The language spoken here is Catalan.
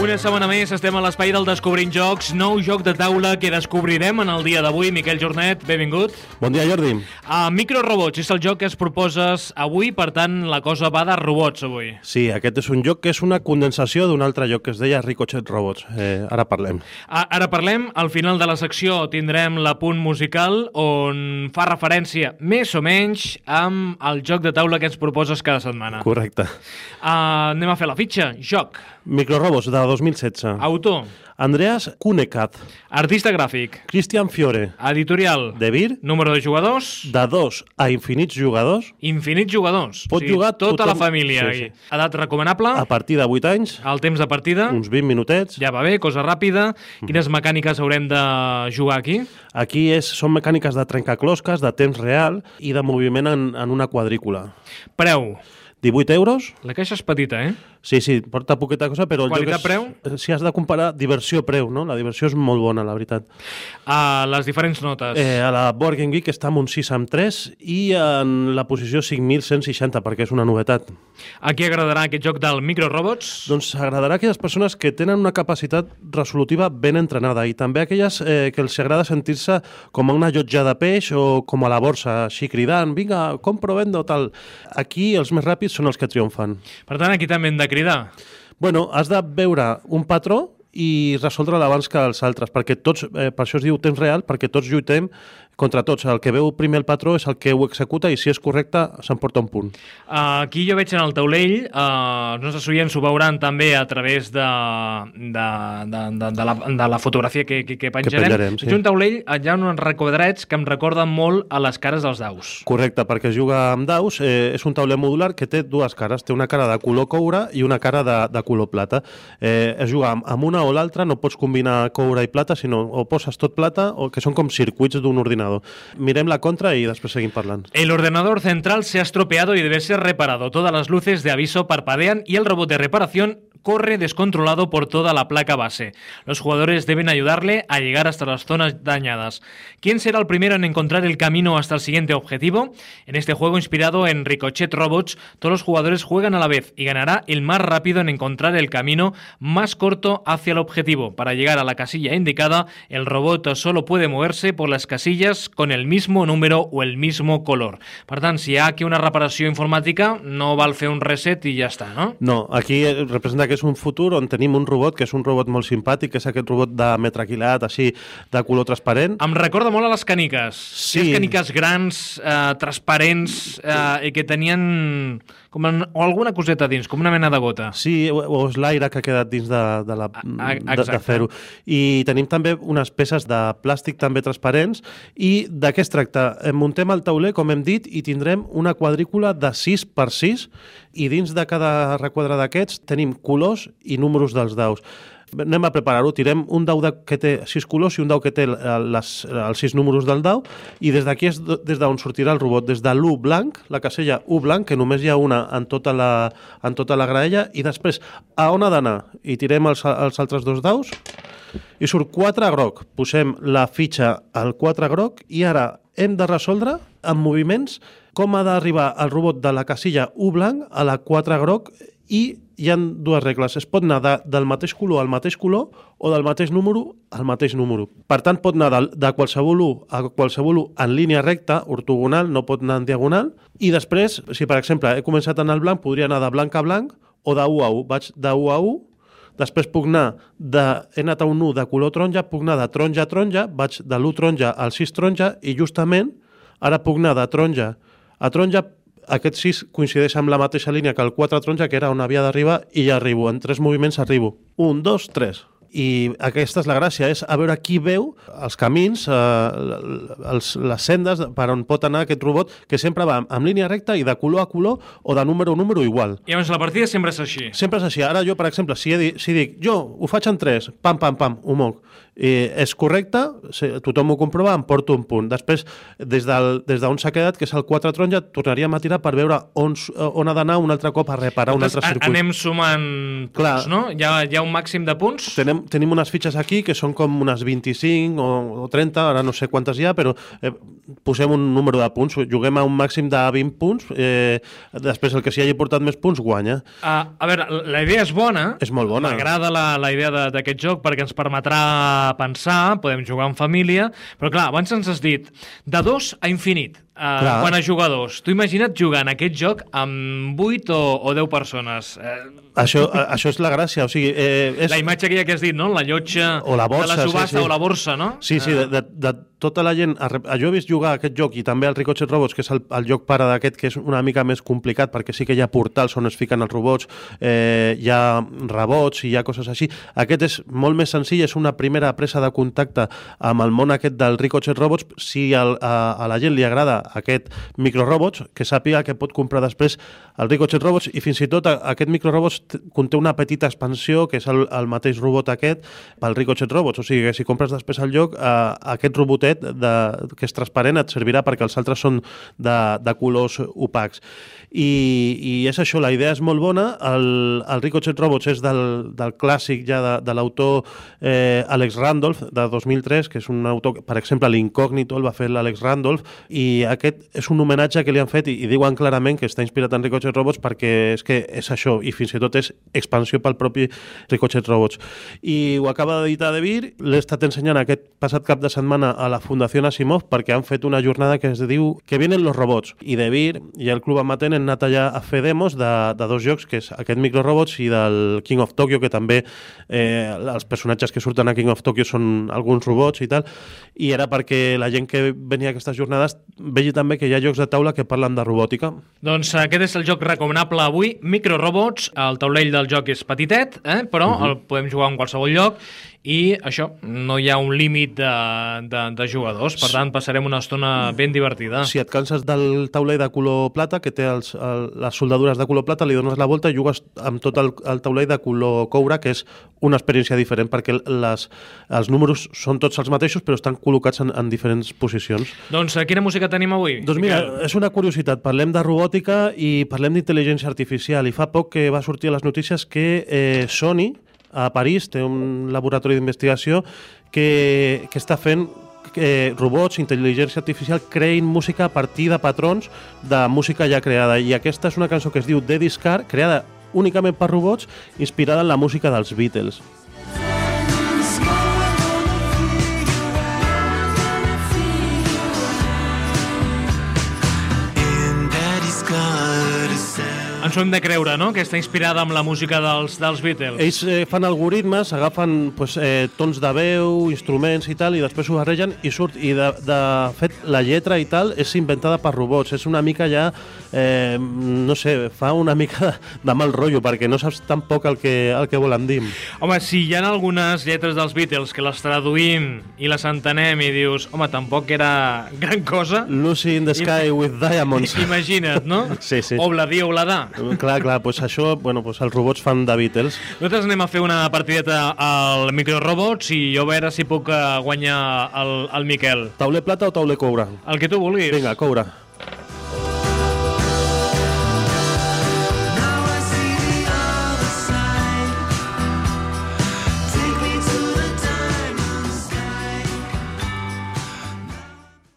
Una setmana més estem a l'espai del Descobrint Jocs, nou joc de taula que descobrirem en el dia d'avui. Miquel Jornet, benvingut. Bon dia, Jordi. Uh, Microrobots és el joc que es proposes avui, per tant, la cosa va de robots avui. Sí, aquest és un joc que és una condensació d'un altre joc que es deia Ricochet Robots. Eh, ara parlem. Uh, ara parlem, al final de la secció tindrem l'apunt musical on fa referència, més o menys, amb el joc de taula que ens proposes cada setmana. Correcte. Uh, anem a fer la fitxa. Joc. Microrobots, de 2016. Autor. Andreas Kunekat. Artista gràfic. Christian Fiore. Editorial. De Vir. Número de jugadors. De 2 a infinits jugadors. Infinits jugadors. Pot jugar tota tothom. la família. Sí, sí. Edat recomanable. A partir de 8 anys, El temps de partida. uns 20 minutets. Ja va bé, cosa ràpida. Quines mecàniques haurem de jugar aquí? Aquí és, són mecàniques de trencaclosques, de temps real i de moviment en, en una quadrícula. Preu. 18 euros. La caixa és petita, eh? Sí, sí, porta poqueta cosa, però. Qualitat-preu? Si has de comparar diversió-preu, no? La diversió és molt bona, la veritat. A les diferents notes. Eh, a la Board Game Geek està amb un 6 amb 3 i en la posició 5.160, perquè és una novetat. A qui agradarà aquest joc del Microrobots? Doncs agradarà a aquelles persones que tenen una capacitat resolutiva ben entrenada i també aquelles eh, que els agrada sentir-se com a una llotja de peix o com a la borsa, així cridant, vinga, compro, vendo, tal. Aquí els més ràpids són els que triomfen. Per tant, aquí també hem de cridar. Bueno, has de veure un patró i resoldre'l abans que els altres, perquè tots, eh, per això es diu temps real, perquè tots lluitem contra tots. El que veu primer el patró és el que ho executa i si és correcte s'emporta un punt. Aquí jo veig en el taulell, uh, els nostres oients ho veuran també a través de, de, de, de, de, la, de la fotografia que, que, que penjarem. penjarem, sí. Un taulell, eh, hi ha uns requadrats que em recorden molt a les cares dels daus. Correcte, perquè es juga amb daus. Eh, és un tauler modular que té dues cares. Té una cara de color coure i una cara de, de color plata. Eh, es juga amb, amb una o l'altra, no pots combinar coure i plata, sinó o poses tot plata o que són com circuits d'un ordinador. Mirem la contra i després seguim parlant. El ordenador central se ha estropeado y debe ser reparado. Todas las luces de aviso parpadean y el robot de reparación corre descontrolado por toda la placa base. Los jugadores deben ayudarle a llegar hasta las zonas dañadas. ¿Quién será el primero en encontrar el camino hasta el siguiente objetivo? En este juego inspirado en Ricochet Robots, todos los jugadores juegan a la vez y ganará el más rápido en encontrar el camino más corto hacia el objetivo. Para llegar a la casilla indicada, el robot solo puede moverse por las casillas con el mismo número o el mismo color. Si hi ha aquí una reparació informàtica, no val fer un reset i ja està, no? No, aquí representa que és un futur on tenim un robot que és un robot molt simpàtic, que és aquest robot de metraquilat, així, de color transparent. Em recorda molt a les caniques. Sí. Les caniques grans, eh, transparents, eh, i que tenien com en, o alguna coseta dins, com una mena de gota. Sí, o, o és l'aire que ha quedat dins de, de, la, A- de, de fer-ho. I tenim també unes peces de plàstic també transparents i de què es tracta? Muntem el tauler, com hem dit, i tindrem una quadrícula de 6 per 6 i dins de cada requadre d'aquests tenim colors i números dels daus. Anem a preparar-ho. Tirem un dau que té sis colors i un dau que té les, els sis números del dau i des d'aquí és des d'on sortirà el robot. Des de l'1 blanc, la casella 1 blanc, que només hi ha una en tota la, en tota la graella, i després a on ha d'anar? I tirem els, els altres dos daus i surt 4 groc. Posem la fitxa al 4 groc i ara hem de resoldre amb moviments com ha d'arribar el robot de la casilla 1 blanc a la 4 groc i hi han dues regles. Es pot anar de, del mateix color al mateix color o del mateix número al mateix número. Per tant, pot anar de, de qualsevol 1 a qualsevol 1 en línia recta, ortogonal, no pot anar en diagonal. I després, si per exemple he començat en el blanc, podria anar de blanc a blanc o de 1 a 1. Vaig de 1 a 1 Després puc anar de... He anat a un 1 de color taronja, puc anar de taronja a taronja, vaig de l'1 taronja al 6 taronja i justament ara puc anar de taronja a taronja aquest 6 coincideix amb la mateixa línia que el 4 taronja, que era on havia d'arribar, i ja arribo. En tres moviments arribo. 1, 2, 3. I aquesta és la gràcia, és a veure qui veu els camins, eh, els, les sendes per on pot anar aquest robot, que sempre va en línia recta i de color a color o de número a número igual. I llavors la partida sempre és així. Sempre és així. Ara jo, per exemple, si, he si dic jo ho faig en 3, pam, pam, pam, ho moc, eh, és correcte, se- tothom ho comprova, em porto un punt. Després, des d'on des s'ha quedat, que és el 4 taronja, tornaríem a tirar per veure on, on ha d'anar un altre cop a reparar un Llavors, altre circuit. anem sumant punts, Clar. no? Hi ha, hi ha un màxim de punts? Tenem Tenim, tenim unes fitxes aquí que són com unes 25 o, o 30, ara no sé quantes hi ha, però eh, posem un número de punts, juguem a un màxim de 20 punts, eh, després el que s'hi hagi portat més punts guanya. Uh, a veure, la idea és bona. És molt bona. M'agrada la, la idea de- d'aquest joc perquè ens permetrà pensar, podem jugar en família, però clar, abans ens has dit de 2 a infinit. Uh, Clar. quan a jugadors. Tu imagina't jugant aquest joc amb 8 o, o 10 persones. Uh, Això, a, això és la gràcia, o sigui... Eh, és... la imatge aquella que has dit, no? La llotja O la borsa, de la sí, subhasta sí. o la borsa, no? Sí, sí, de, de, de tota la gent... Jo he vist jugar aquest joc i també el Ricochet Robots, que és el, el joc pare d'aquest, que és una mica més complicat perquè sí que hi ha portals on es fiquen els robots, eh, hi ha rebots i hi ha coses així. Aquest és molt més senzill, és una primera presa de contacte amb el món aquest del Ricochet Robots. Si el, a, a la gent li agrada aquest microrobots, que sàpiga que pot comprar després el Ricochet Robots i fins i tot aquest microrobots conté una petita expansió que és el, el mateix robot aquest pel Ricochet Robots, o sigui que si compres després el joc eh, aquest robotet de, que és transparent et servirà perquè els altres són de, de colors opacs. I, i és això, la idea és molt bona. El, el Ricochet Robots és del, del clàssic ja de, de l'autor eh, Alex Randolph de 2003, que és un autor per exemple l'Incògnito el va fer l'Alex Randolph i aquest és un homenatge que li han fet i, i diuen clarament que està inspirat en Ricochet Robots perquè és que és això i fins i tot és expansió pel propi Ricochet Robots. I ho acaba d'editar De Vir l'he estat ensenyant aquest passat cap de setmana a la Fundació Asimov perquè han fet una jornada que es diu Que vienen los robots i De Vir i el Club Amatent han anat allà a fer demos de, de dos jocs que és aquest Microrobots i del King of Tokyo que també eh, els personatges que surten a King of Tokyo són alguns robots i tal i era perquè la gent que venia a aquestes jornades vegi també que hi ha jocs de taula que parlen de robòtica Doncs aquest és el joc recomanable avui, Microrobots. El taulell del joc és petitet, eh? però uh Mhm. -huh. el podem jugar en qualsevol lloc i això, no hi ha un límit de, de, de jugadors, per tant passarem una estona ben divertida. Si et canses del tauler de color plata, que té els, el, les soldadures de color plata, li dones la volta i jugues amb tot el, el tauler de color coure, que és una experiència diferent, perquè les, els números són tots els mateixos, però estan col·locats en, en diferents posicions. Doncs eh, quina música tenim avui? Doncs mira, Miquel? és una curiositat. Parlem de robòtica i parlem d'intel·ligència artificial. I fa poc que va sortir a les notícies que eh, Sony, a París, té un laboratori d'investigació que, que està fent que robots, intel·ligència artificial, creïn música a partir de patrons de música ja creada. I aquesta és una cançó que es diu Daddy's Car, creada únicament per robots, inspirada en la música dels Beatles. Ens ho hem de creure, no?, que està inspirada amb la música dels, dels Beatles. Ells eh, fan algoritmes, agafen pues, eh, tons de veu, instruments i tal, i després ho barregen i surt. I de, de fet, la lletra i tal és inventada per robots. És una mica ja, eh, no sé, fa una mica de, mal rotllo, perquè no saps tampoc el que, el que volen dir. Home, si hi ha algunes lletres dels Beatles que les traduïm i les entenem i dius, home, tampoc era gran cosa, Lucy in the sky with diamonds. imagina't, no? Sí, sí. Obladí, obladà. Clar, clar, pues això, bueno, pues els robots fan de Beatles. Nosaltres anem a fer una partideta al Microrobots i jo a veure si puc eh, guanyar el, el Miquel. Tauler plata o tauler coure? El que tu vulguis. Vinga, coure.